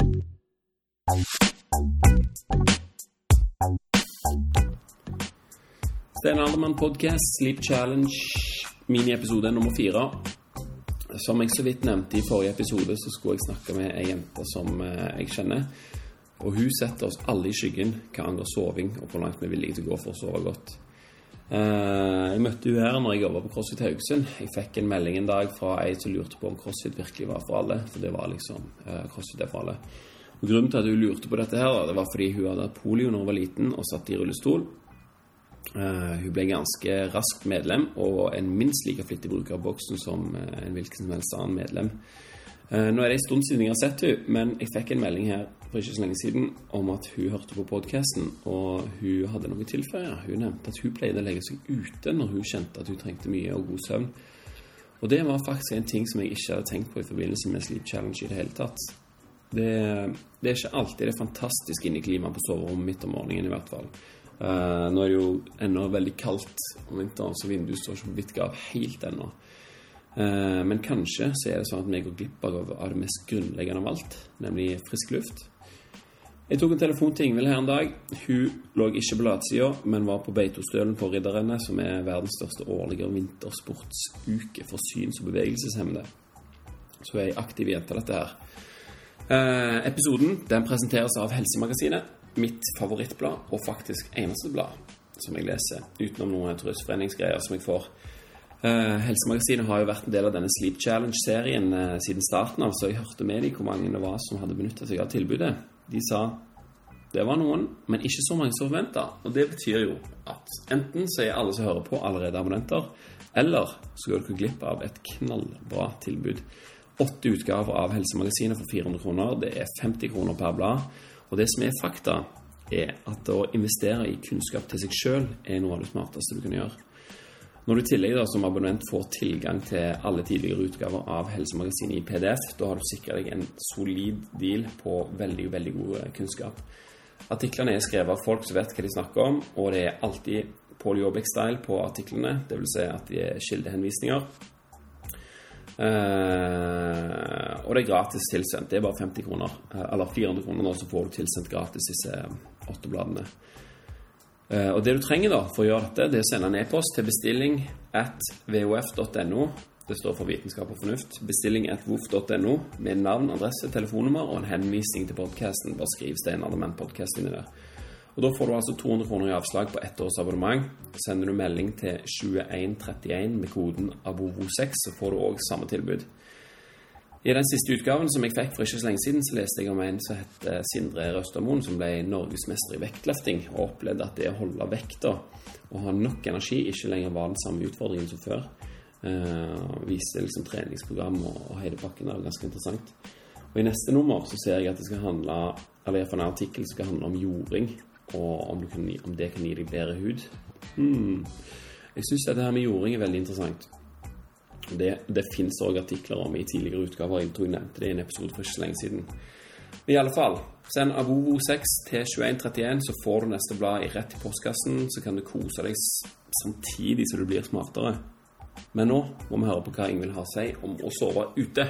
Sten Aldermann podcast, Sleep Challenge, miniepisode nummer fire. Som jeg så vidt nevnte i forrige episode, så skulle jeg snakke med ei jente som eh, jeg kjenner. Og hun setter oss alle i skyggen hva angår soving, og hvor langt vi er villige til å gå for å sove godt. Eh, jeg møtte hun her når jeg jobba på CrossFit Haugesund. Jeg fikk en melding en dag fra ei som lurte på om CrossFit virkelig var for alle. For det var liksom eh, CrossFit er for alle. Og Grunnen til at hun lurte på dette, her, det var fordi hun hadde polio når hun var liten og satt i rullestol. Uh, hun ble ganske raskt medlem, og en minst like flittig bruker av boksen som en hvilken som helst annen medlem. Uh, nå er det en stund siden jeg har sett henne, men jeg fikk en melding her for ikke så lenge siden om at hun hørte på podkasten, og hun hadde noe tilføye. Hun nevnte at hun pleide å legge seg ute når hun kjente at hun trengte mye og god søvn. Og det var faktisk en ting som jeg ikke hadde tenkt på i forbindelse med Sleep Challenge i det hele tatt. Det, det er ikke alltid det fantastiske inneklimaet på soverommet midt om morgenen, i hvert fall. Uh, nå er det jo ennå veldig kaldt om vinteren, så vinduet står ikke på vidt gap helt ennå. Uh, men kanskje så er det sånn at vi går glipp av det mest grunnleggende av alt, nemlig frisk luft. Jeg tok en telefon til Ingvild her en dag. Hun lå ikke på latsida, men var på Beitostølen på Ridderrennet, som er verdens største årlige vintersportsuke for syns- og bevegelseshemmede. Så hun er ei aktiv jente, dette her. Eh, episoden den presenteres av Helsemagasinet mitt favorittblad, og faktisk eneste blad som jeg leser, utenom noen turistforeningsgreier som jeg får. Uh, Helsemagasinet har jo vært en del av denne Sleep Challenge-serien uh, siden starten av, så jeg hørte med dem hvor mange det var som hadde benyttet seg av tilbudet. De sa det var noen, men ikke så mange som forventa. Og det betyr jo at enten så er alle som hører på, allerede abonnenter, eller så går dere glipp av et knallbra tilbud. Åtte utgaver av Helsemagasinet for 400 kroner. Det er 50 kroner per blad. Og det som er fakta, er at å investere i kunnskap til seg sjøl er noe av det smarteste du kan gjøre. Når du i tillegg da, som abonnent får tilgang til alle tidligere utgaver av Helsemagasinet i PDF, da har du sikra deg en solid deal på veldig, veldig god kunnskap. Artiklene er skrevet av folk som vet hva de snakker om, og det er alltid Paul Jobbik-style på artiklene. Dvs. Si at de er kildehenvisninger. Uh, og det er gratis tilsendt. Det er bare 50 kroner. Uh, eller 400 kroner nå, så får du tilsendt gratis disse åtte bladene. Uh, og det du trenger da for å gjøre dette, det er å sende en e-post til bestilling at vof.no. Det står for Vitenskap og fornuft. Bestilling at vof.no med navn, adresse, telefonnummer og en henvisning til podkasten. Bare skriv Stein Aldermann podkast inni der. Og Da får du altså 200 kroner i avslag på ett års abonnement. Sender du melding til 2131 med koden ABOVO6, så får du òg samme tilbud. I den siste utgaven som jeg fikk for ikke så lenge siden, så leste jeg om en som het eh, Sindre Røstermoen, som ble norgesmester i vektløfting, og opplevde at det å holde vekta og ha nok energi ikke lenger var den samme utfordringen som før. Uh, viste liksom treningsprogram og, og hele pakken. Det var ganske interessant. Og I neste nummer så ser jeg at det skal handle eller iallfall en artikkel som skal handle om jording og om, kan, om, det kan gi deg bedre hud. Hmm. Jeg syns det her med jording er veldig interessant. Det, det fins òg artikler om i tidligere utgaver. Jeg tror jeg nevnte det i en episode for ikke så lenge siden. I alle fall, send Abovo 6 til 2131, så får du neste blad i rett i postkassen. Så kan du kose deg samtidig som du blir smartere. Men nå må vi høre på hva Ingvild har å si om å sove ute.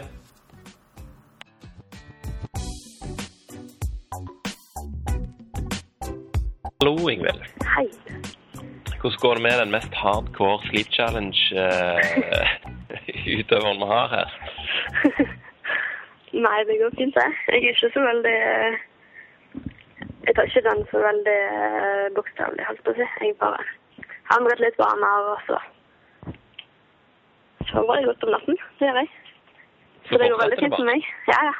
Hallo, Ingvild. Hei. Hvordan går det med den mest hardcore sleep challenge-utøveren uh, vi har her? Nei, det går fint, det. Jeg er ikke så veldig Jeg tar ikke den så veldig uh, bokstavelig, holdt på å si. Jeg bare hamret litt vaner, og så sover jeg godt om natten. Det gjør jeg. Så, så det går veldig fint for meg. Ja, ja.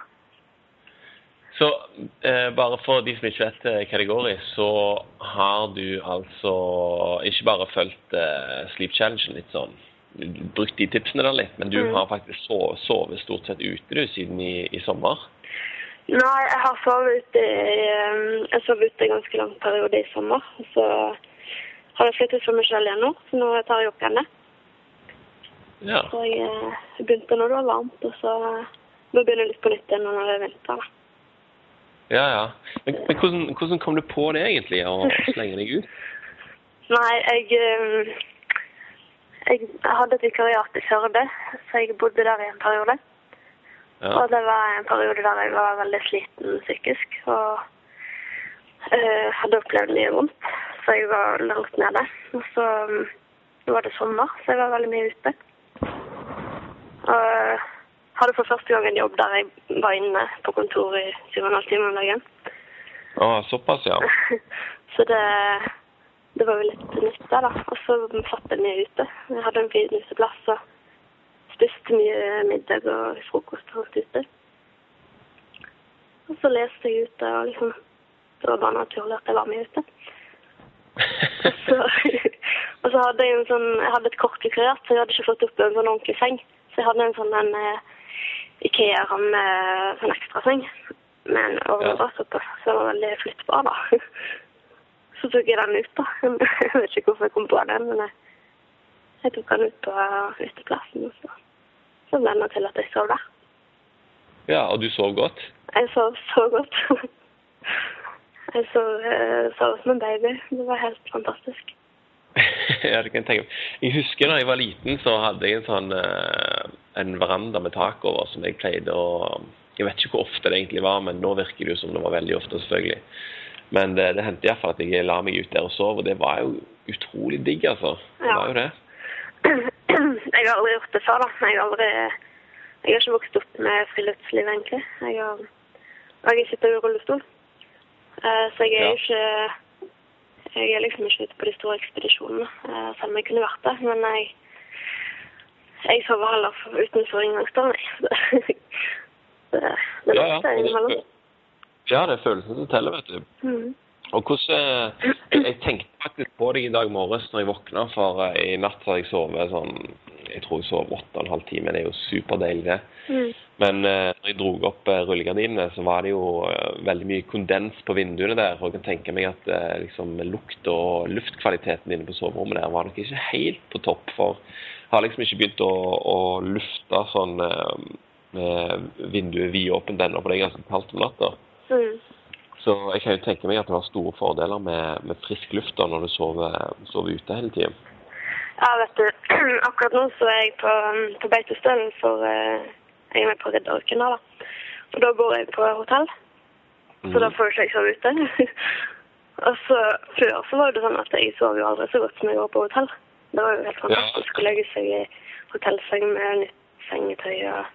Så eh, bare for de som ikke vet eh, hva det går i, så har du altså ikke bare fulgt eh, Sleep Challengen litt sånn Brukt de tipsene der litt, men du mm. har faktisk sovet, sovet stort sett ute du siden i, i, sommer? Nei, jeg har sovet ute i Jeg sov ute en ganske lang periode i sommer. Så har jeg flyttet for meg selv igjen nå, så nå tar jeg opp igjen det. Ja. Så jeg begynte når det var varmt, og så må jeg begynne litt på nytt igjen når det er vinter. da. Ja, ja. Men, men hvordan, hvordan, kom du på det egentlig, å slenge deg ut? Nei, jeg, eh, jeg hadde et vikariat i Førde, så jeg bodde der i en periode. Ja. Og det var en periode der jeg var veldig sliten psykisk og uh, hadde opplevd mye vondt. Så jeg var langt nede. Og så um, var det sommer, så jeg var veldig mye ute. Og eh, hadde for første gang en jobb der jeg var inne på kontor i syv og en halv time om dagen. Å, såpass, ja. Så det, det var jo litt nytt der, da. Og så satt jeg mye ute. Jeg hadde en fin uteplass og spiste mye middag og frokost og alt ute. Og så leste jeg ute, og liksom Det var bare naturlig at jeg var med ute. Og så, og så hadde jeg en sånn Jeg hadde et kort vikariat, så jeg hadde ikke fått opp en sånn ordentlig seng. Så jeg hadde en sånn en eh, Ikea-ramme, sånn ekstraseng med en overdrass oppe. Så det var veldig flyttbar, da. Så tok jeg den ut, da. Jeg vet ikke hvorfor jeg kom på den, men jeg, jeg tok den ut på uteplassen. Og så, så ble det til at jeg sov der. Ja, Og du sov godt? Jeg sov så godt. Jeg sov, eh, sov som en baby. Det var helt fantastisk. ja, det kan jeg tenke meg. Jeg husker da jeg var liten, så hadde jeg en sånn eh, en veranda med tak over som jeg pleide å Jeg vet ikke hvor ofte det egentlig var, men nå virker det jo som det var veldig ofte, selvfølgelig. Men det, det hendte iallfall at jeg la meg ut der og sov, og det var jo utrolig digg, altså. Det Ja. var jo det. Jeg har aldri gjort det før, da. Jeg har aldri Jeg har ikke vokst opp med friluftsliv, egentlig. Jeg har, og jeg sitter i rullestol. Eh, Så jeg er jo ikke Jeg er liksom ikke ute på de store ekspedisjonene, eh, selv om jeg kunne vært det. Men jeg jeg sover heller utenfor inngangsdøren, jeg. Det, det, det er ja. lett og innimellom. det, ja, det er følelsen som teller, vet du. Mm. Og hvordan eh, jeg, tenkte faktisk på deg i dag morges når jeg våkna, for eh, i natt har jeg sovet sånn Jeg tror jeg sov åtte og en halv time. Det er jo superdeilig, det. Mm. Men eh, når jeg dro opp eh, rullegardinene, så var det jo eh, veldig mye kondens på vinduene der. Og jeg kan tenke meg at eh, liksom lukt- og luftkvaliteten inne på soverommet der var nok ikke helt på topp. For jeg har liksom ikke begynt å, å lufte sånn eh, med vinduet vidåpent ennå, for det er ganske kaldt om natta. Mhm. Så jeg kan jo tenke meg at det har store fordeler med, med frisk luft da når du sover, sover ute hele tiden. Ja, vet du. Akkurat nå så er jeg på, på Beitostølen for eh, Jeg er med på ridderuken da. Og da bor jeg på hotell, så da får ikke jeg sove ute. og så Før så var det sånn at jeg sov jo aldri så godt som jeg var på hotell. Det var jo helt fantastisk å legge seg i hotellseng med nytt sengetøy og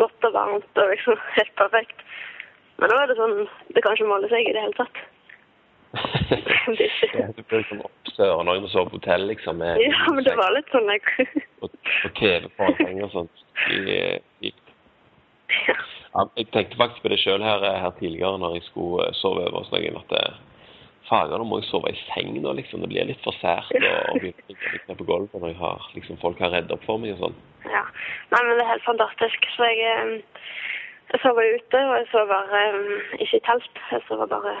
godt og varmt og liksom helt perfekt. Men nå er det sånn Det kan ikke måle seg i det hele tatt. ja, du blir liksom oppsøren når du sover på hotell, liksom. Med, Ja, men det var litt sånn jeg Og, og TV på seng og sånt. I, i, ja. ja, jeg tenkte faktisk på det sjøl her, her tidligere når jeg skulle eh, sove over hos noen, at eh, fager, nå må jeg sove i seng nå, liksom. Det blir litt for sært å ligge på gulvet når har, liksom, folk har redd opp for meg og sånn. Ja. Nei, men det er helt fantastisk. Så jeg, eh, jeg sover ute, og jeg sover eh, ikke i telt. Jeg sover bare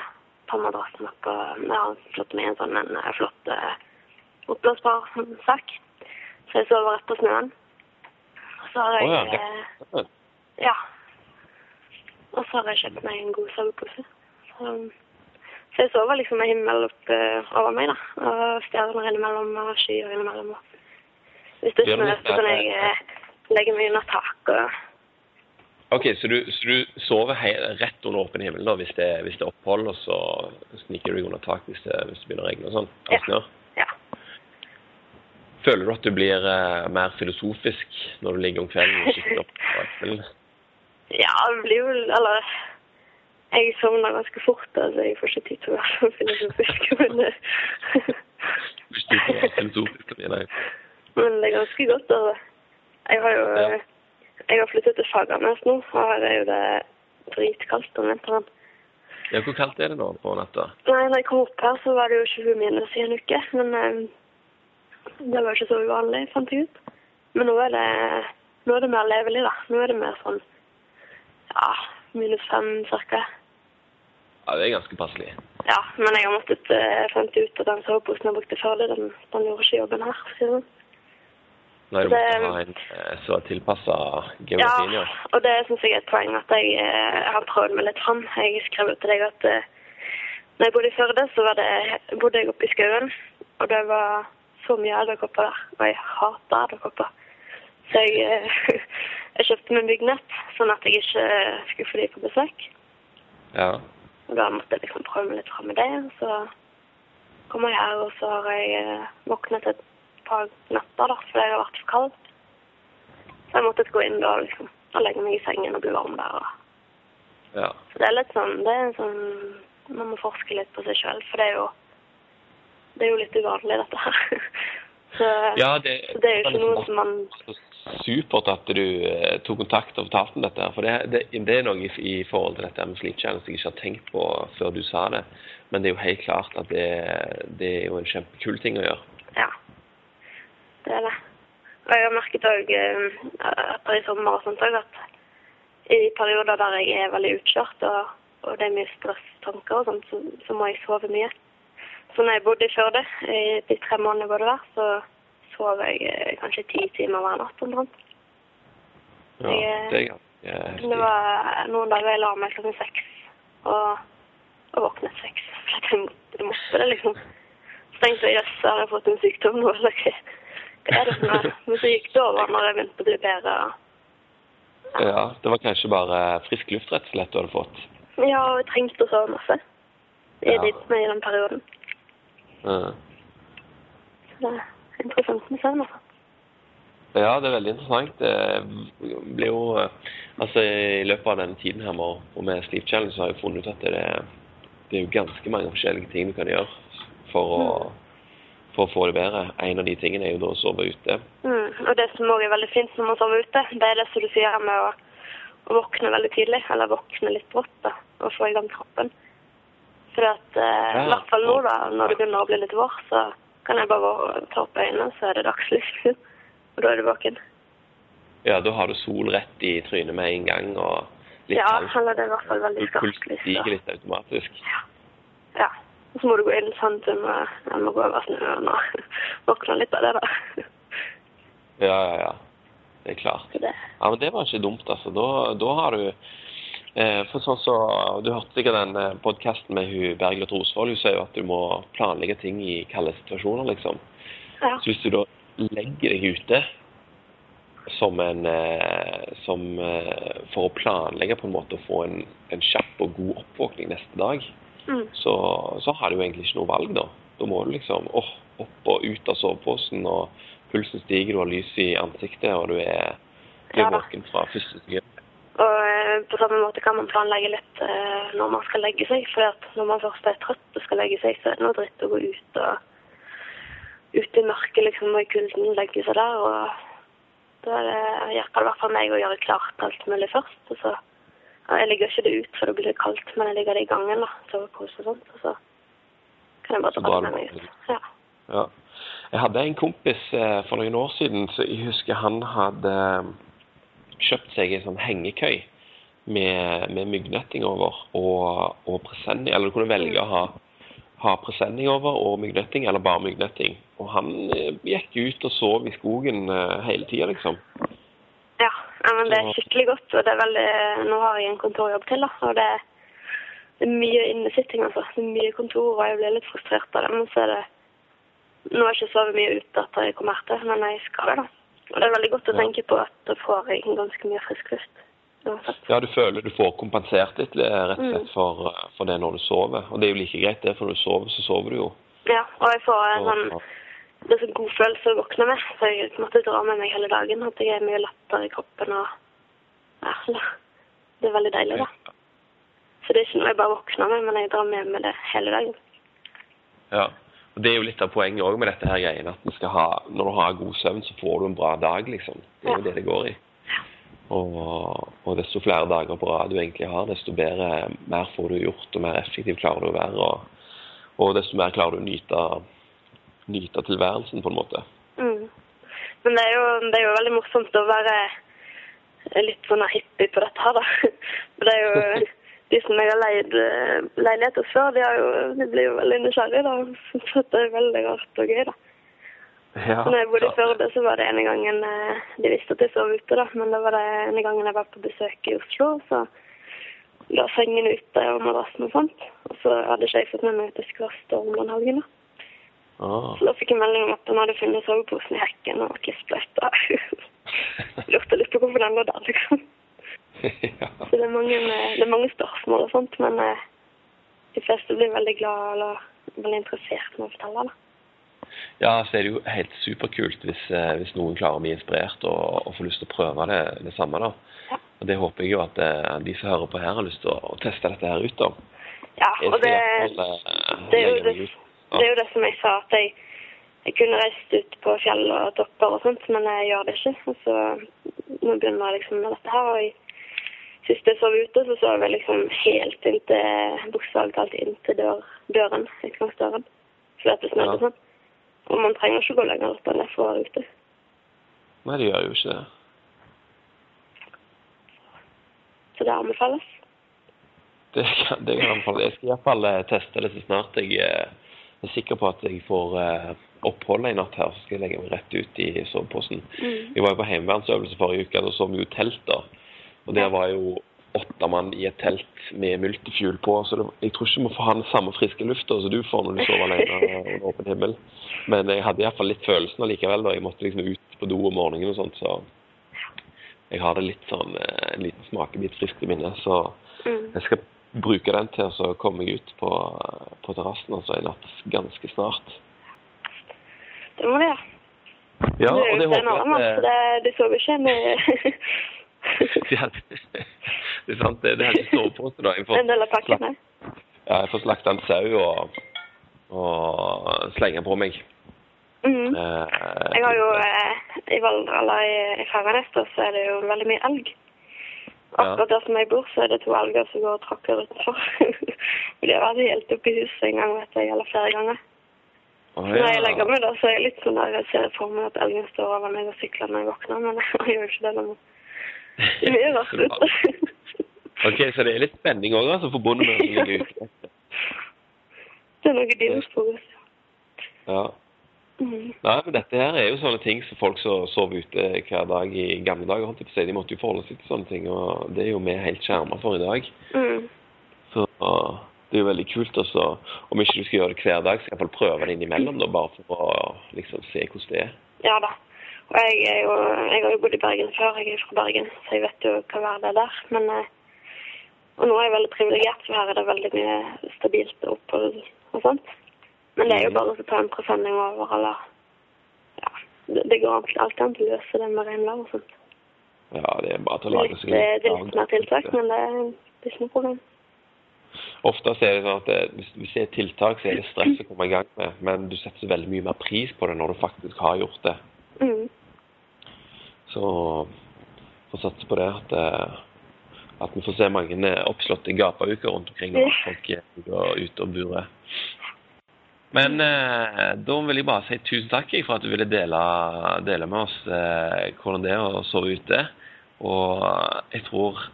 på madrassen oppå Jeg har slått meg en sånn en flott eh, oppblåsbar sak. Så jeg sover rett på snøen. Og så har jeg ja, eh, Ja. Og så har jeg kjøpt meg en god sovepose. Så, så jeg sover liksom med himmel opp eh, over meg, da. Og stjerner innimellom og skyer innimellom. Og hvis det snør, så kan jeg eh, legge meg under tak og OK, så du, så du sover rett under åpen himmel da, hvis det, hvis det er opphold, og så sniker du deg under tak hvis det, hvis det begynner å regne og sånn? Ja. Ja. Føler du at du blir eh, mer filosofisk når du ligger om kvelden og kikker opp på kvelden? Ja, det blir jo Eller jeg sovner ganske fort, altså jeg får ikke tid til å være så filosofisk. Men, eh, men det er ganske godt. Altså. Jeg har jo Ja. Jeg har flyttet til Fagernes nå, og her er jo det dritkaldt om vinteren. Ja, hvor kaldt er det nå på natta? Nei, når jeg kom opp her, så var det jo 20 minus i en uke. Men eh, det var ikke så uvanlig, fant jeg ut. Men nå er det, nå er det mer levelig, da. Nå er det mer sånn ja, minus fem cirka. Ja, det er ganske passelig. Ja, men jeg har måttet uh, fant ut at den soveposen jeg brukte før det, den, den gjorde ikke jobben her. sånn. Når du Det- måtte ha en eh, så tilpassa geografien, ja. Ja, og det syns jeg er et poeng at jeg jeg har prøvd meg litt fram. Jeg skrev til deg at uh, når jeg bodde i Førde, så var det, bodde jeg oppe i skauen. Og det var så mye edderkopper der. Og jeg hater edderkopper. Så jeg, eh, jeg kjøpte meg byggnett, sånn at jeg ikke skulle få de på besøk. Ja. Og da måtte jeg liksom prøve meg litt fram med det. Så kommer jeg her, og så har jeg eh, våknet et par netter da, fordi det har vært for kald. Så jeg måtte gå inn da liksom, og legge meg i sengen og bli varm der. Og. Ja. Så det er litt sånn, det er sånn Man må forske litt på seg sjøl, for det er jo det er jo litt uvanlig, dette her. Så, ja det, så det er jo ikke noe som man supert at du eh, tok kontakt og fortalte om dette. For det, det, det er noe i, i forhold til dette med Sleep som jeg ikke har tenkt på før du sa det. Men det er jo helt klart at det, det er jo en kjempekul ting å gjøre. Ja, det er det. Og jeg har merket òg etter i sommer og sånt òg at i perioder der jeg er veldig utkjørt og, og det er mye stresstanker og sånt, så, så må jeg sove mye. Så når jeg bodde i Førde i de tre månedene jeg bodde der, så sov jeg eh, kanskje ti timer hver natt omtrent. Ja, det er. Det var noen dager jeg la meg klokken seks og, og våknet seks. For jeg, måtte- jeg måtte det, liksom. Så tenkte jeg jøss, har jeg fått en sykdom nå? Eller er det for noe? Men så gikk det over når jeg begynte å bli bedre. Ja, det var kanskje bare frisk luft rett og slett du hadde fått. Ja, og jeg trengte å sove masse Jeg Ja. med i den perioden. Ja. Så det er interessant med søvn, altså. Ja, det er veldig interessant. Det blir jo Altså, i løpet av denne tiden her med, og med Sleep Challenge, så har jeg funnet ut at det det er jo ganske mange forskjellige ting du kan gjøre for å, for å få det bedre. En av de tingene er jo da å sove ute. Mm. Og det som også er veldig fint når man sover ute, det er det som du sier med å, å våkne veldig tidlig, eller våkne litt brått, da, og få i gang kroppen. For at, eh, Ja. i hvert fall nå, da, når det begynner å bli litt vår, så kan jeg bare ta opp øynene, så er det dagslys. og da er du våken. Ja, da har du sol rett i trynet med en gang, og litt Ja, kaldt. eller det er i hvert fall veldig Puls skarpt lys. stiger litt automatisk. Ja. Og så må du gå inn sant, du må, jeg må gå over snøen og våkne litt av det, da. Ja, ja, ja. Det er klart. Det, Ja, men det var ikke dumt, altså. Da, da har du eh, For sånn så Du hørte sikkert den podkasten med hun Bergljot Rosvold. Hun sier jo at du må planlegge ting i kalde situasjoner, liksom. ja. Så hvis du da legger deg ute som en eh, som eh, For å planlegge på en måte å få en, en kjapp og god oppvåkning neste dag, Mm. så, så har du egentlig ikke noe valg, da. Da må du liksom åh, opp og ut av soveposen, og pulsen stiger, du har lys i ansiktet, og du er blir Ja våken fra første sekund. Og eh, på samme måte kan man planlegge litt eh, når man skal legge seg. For når man først er trøtt og skal legge seg, så er det noe dritt å gå ut og ut i mørket liksom, og i kulden legge seg der. Og da er hjelper det i hvert fall meg å gjøre klart alt mulig først. Og så Jeg legger ikke det ut, for det blir kaldt, men jeg legger det i gangen, da. Sovepose og sånt. Og så kan jeg bare Så dra det med meg ut. Ja. Ja. Jeg hadde en kompis eh, for noen år siden, så jeg husker han hadde eh, kjøpt seg en sånn hengekøy med, med myggnetting over og, og presenning. Eller du kunne velge å ha, ha presenning over og myggnetting, eller bare myggnetting. Og han eh, gikk ut og sov i skogen hele tida, liksom. Men det er skikkelig godt. Og det er veldig Nå har jeg en kontorjobb til, da. Og det, det er mye innesitting, altså. Det er mye kontor, og jeg blir litt frustrert av det. Men så er det Nå har jeg ikke sovet mye ute etter jeg kom her til, men jeg skal det, da. Og det er veldig godt å tenke på at da får jeg ganske mye frisk luft. Ja, du føler du får kompensert litt, eh, rett og slett, Mm. for, eh, for det når du sover. Og det er jo like greit, det, for når du sover, så sover du jo. Ja, og jeg får en sånn Det er en god følelse å våkne med, så jeg måtte dra med meg hele dagen. At jeg er mye lettere i kroppen og Ja, det er veldig deilig, da. Så det er ikke noe jeg bare våkner med, men jeg drar med meg det hele dagen. Ja. Og Det er jo litt av poenget òg med dette her greiene. At ha, når du har god søvn, så får du en bra dag, liksom. Det er jo Ja. det det går i. Og, og desto flere dager på rad du egentlig har, desto bedre, mer får du gjort, og mer effektiv klarer du å være. Og, og desto mer klarer du å nyte, nyte tilværelsen, på en måte. Mm. Men det er, jo, det er jo veldig morsomt å være litt sånn hippie på dette her, da. For det er jo de som jeg har leid leilighet hos før, de, har jo, de blir jo veldig nysgjerrige, da. Så det er veldig rart og gøy, da. Ja, når jeg bodde i. Førde, så var det ene gangen eh, De visste at jeg sov ute, da. Men det var det ene gangen jeg var på besøk i Oslo, så la sengen ute og madrassen og sånt. Og så hadde ikke jeg fått med meg at det skulle være storm den helgen, da. Ah. Så da fikk jeg melding om at de hadde funnet soveposen i hekken og kissbløyta. lurte litt på hvorfor den lå der, liksom. ja. Så det er mange, det er mange spørsmål og sånt, men eh, de fleste blir veldig glad eller veldig interessert med å fortelle. da. ja, så er det jo helt superkult hvis, eh, hvis noen klarer å bli inspirert og, og får lyst til å prøve det, det samme. da. Ja. Og Det håper jeg jo at eh, de som hører på her, har lyst til å, teste dette her ut. da. Ja, og det, hvert eh, det, er jo det. Det er jo det som jeg sa, at jeg, jeg kunne reist ut på fjell og topper og sånt, men jeg gjør det ikke. Og Så nå begynner jeg liksom med dette her. og jeg, Sist jeg sov ute, så sov jeg liksom helt inntil bokstavelig talt inntil dør, døren, utgangsdøren. Fordi det snødde Ja. sånn. Og man trenger ikke gå lenger opp enn det for å være ute. Nei, det gjør jo ikke det. Så det anbefales. Det kan, det kan jeg anbefale. Jeg skal iallfall teste det så snart jeg eh, er sikker på at jeg får eh, opphold en natt her. Så skal jeg legge meg rett ut i soveposen. Mm. Vi var jo på heimevernsøvelse forrige uke. Da sov vi jo telt. da. Og der var jo åtte mann i et telt med multifuel på. Så det, jeg tror ikke vi får ha den samme friske lufta som du får når du sover alene under åpen himmel. Men jeg hadde iallfall litt følelsen allikevel. da. Jeg måtte liksom ut på do om morgenen og sånt. så jeg har det litt sånn eh, en liten smakebit friskt i minnet. Så Mm. jeg skal bruke den til å komme ut på, på terrassen altså i natt ganske snart. Det må vi gjøre. Ja, er og det håper jeg at det, du sover ikke med eh, Det er sant, det, det hadde ikke sovepose da. Jeg får, en del av pakken her. ja, jeg får slakta en sau og, og slenge på meg. Mm. Eh, Jeg har jo eh, i Valdre, eller i, i Fagernes, så er det jo veldig mye elg. Akkurat der som jeg bor, så er det to elger som går og tråkker utenfor. De har vært helt oppe i huset en gang, vet jeg, eller flere ganger. Oh, ja. når jeg legger meg, da, så er jeg litt sånn der jeg ser for meg at elgen står over meg og sykler når jeg våkner, men jeg gjør ikke det nå. Det er mye rart ute. Ok, så det er litt spenning òg, altså, forbundet med å ligge ute. Det er noe dinosaurus. Ja. Mm. Nei, men dette her er jo sånne ting som folk som sover ute hver dag i gamle dager, holdt jeg på å de måtte jo forholde seg til sånne ting, og det er jo vi helt skjerma for i dag. Mm. Så det er jo veldig kult også, om ikke du skal gjøre det hver dag, så hvert fall prøve det innimellom, da, bare for å liksom se hvordan det er. Ja da. Og jeg, er jo, jeg har jo bodd i Bergen før, jeg er fra Bergen, så jeg vet jo hva verden er der. Men, eh, og nå er jeg veldig privilegert, for her er det veldig mye stabilt opphold og sånt. Men det er jo bare å ta en presenning over, eller ja, det, det går alltid an til å løse det med regnvær og sånt. Ja, det er bare til å lage seg litt, det er litt mer tiltak, men det er, det er ikke noe problem. Ofte så er det sånn at det, hvis, det er tiltak, så er det stress å komme i gang med, men du setter veldig mye mer pris på det når du faktisk har gjort det. Mm. Så får satse på det at, eh, at vi får se mange eh, oppslåtte gapauker rundt omkring når folk er går ute og burer. Men eh, da vil jeg bare si tusen takk for at du ville dele, dele med oss eh, hvordan det er å sove ute. Og jeg tror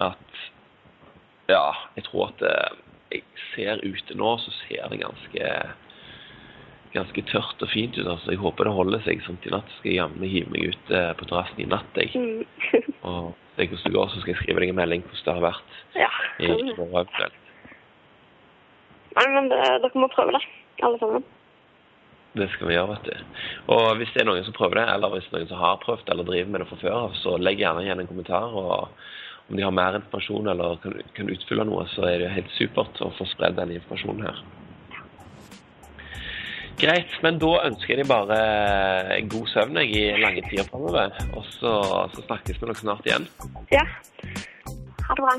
at Ja, jeg tror at eh, jeg ser ute nå, så ser det ganske ganske tørt og fint ut. altså Jeg håper det holder seg sånn til natt. Skal jeg jammen hive meg ut eh, på terrassen i natt. jeg. Mm. Og se hvordan det går, så skal jeg skrive deg en melding hvordan det har vært. ja. i morgen eventuelt. Nei, men det, dere må prøve det, alle sammen. Det skal vi gjøre, vet du. Og hvis det er noen som prøver det, eller hvis noen som har prøvd eller driver med det fra før så legg gjerne igjen en kommentar. og Om de har mer informasjon eller kan, kan utfylle noe, så er det helt supert å få spredd den informasjonen her. Greit, men da ønsker jeg deg bare god søvn i lange tider framover. Og så, så snakkes vi nok snart igjen. Ja. Ha det bra.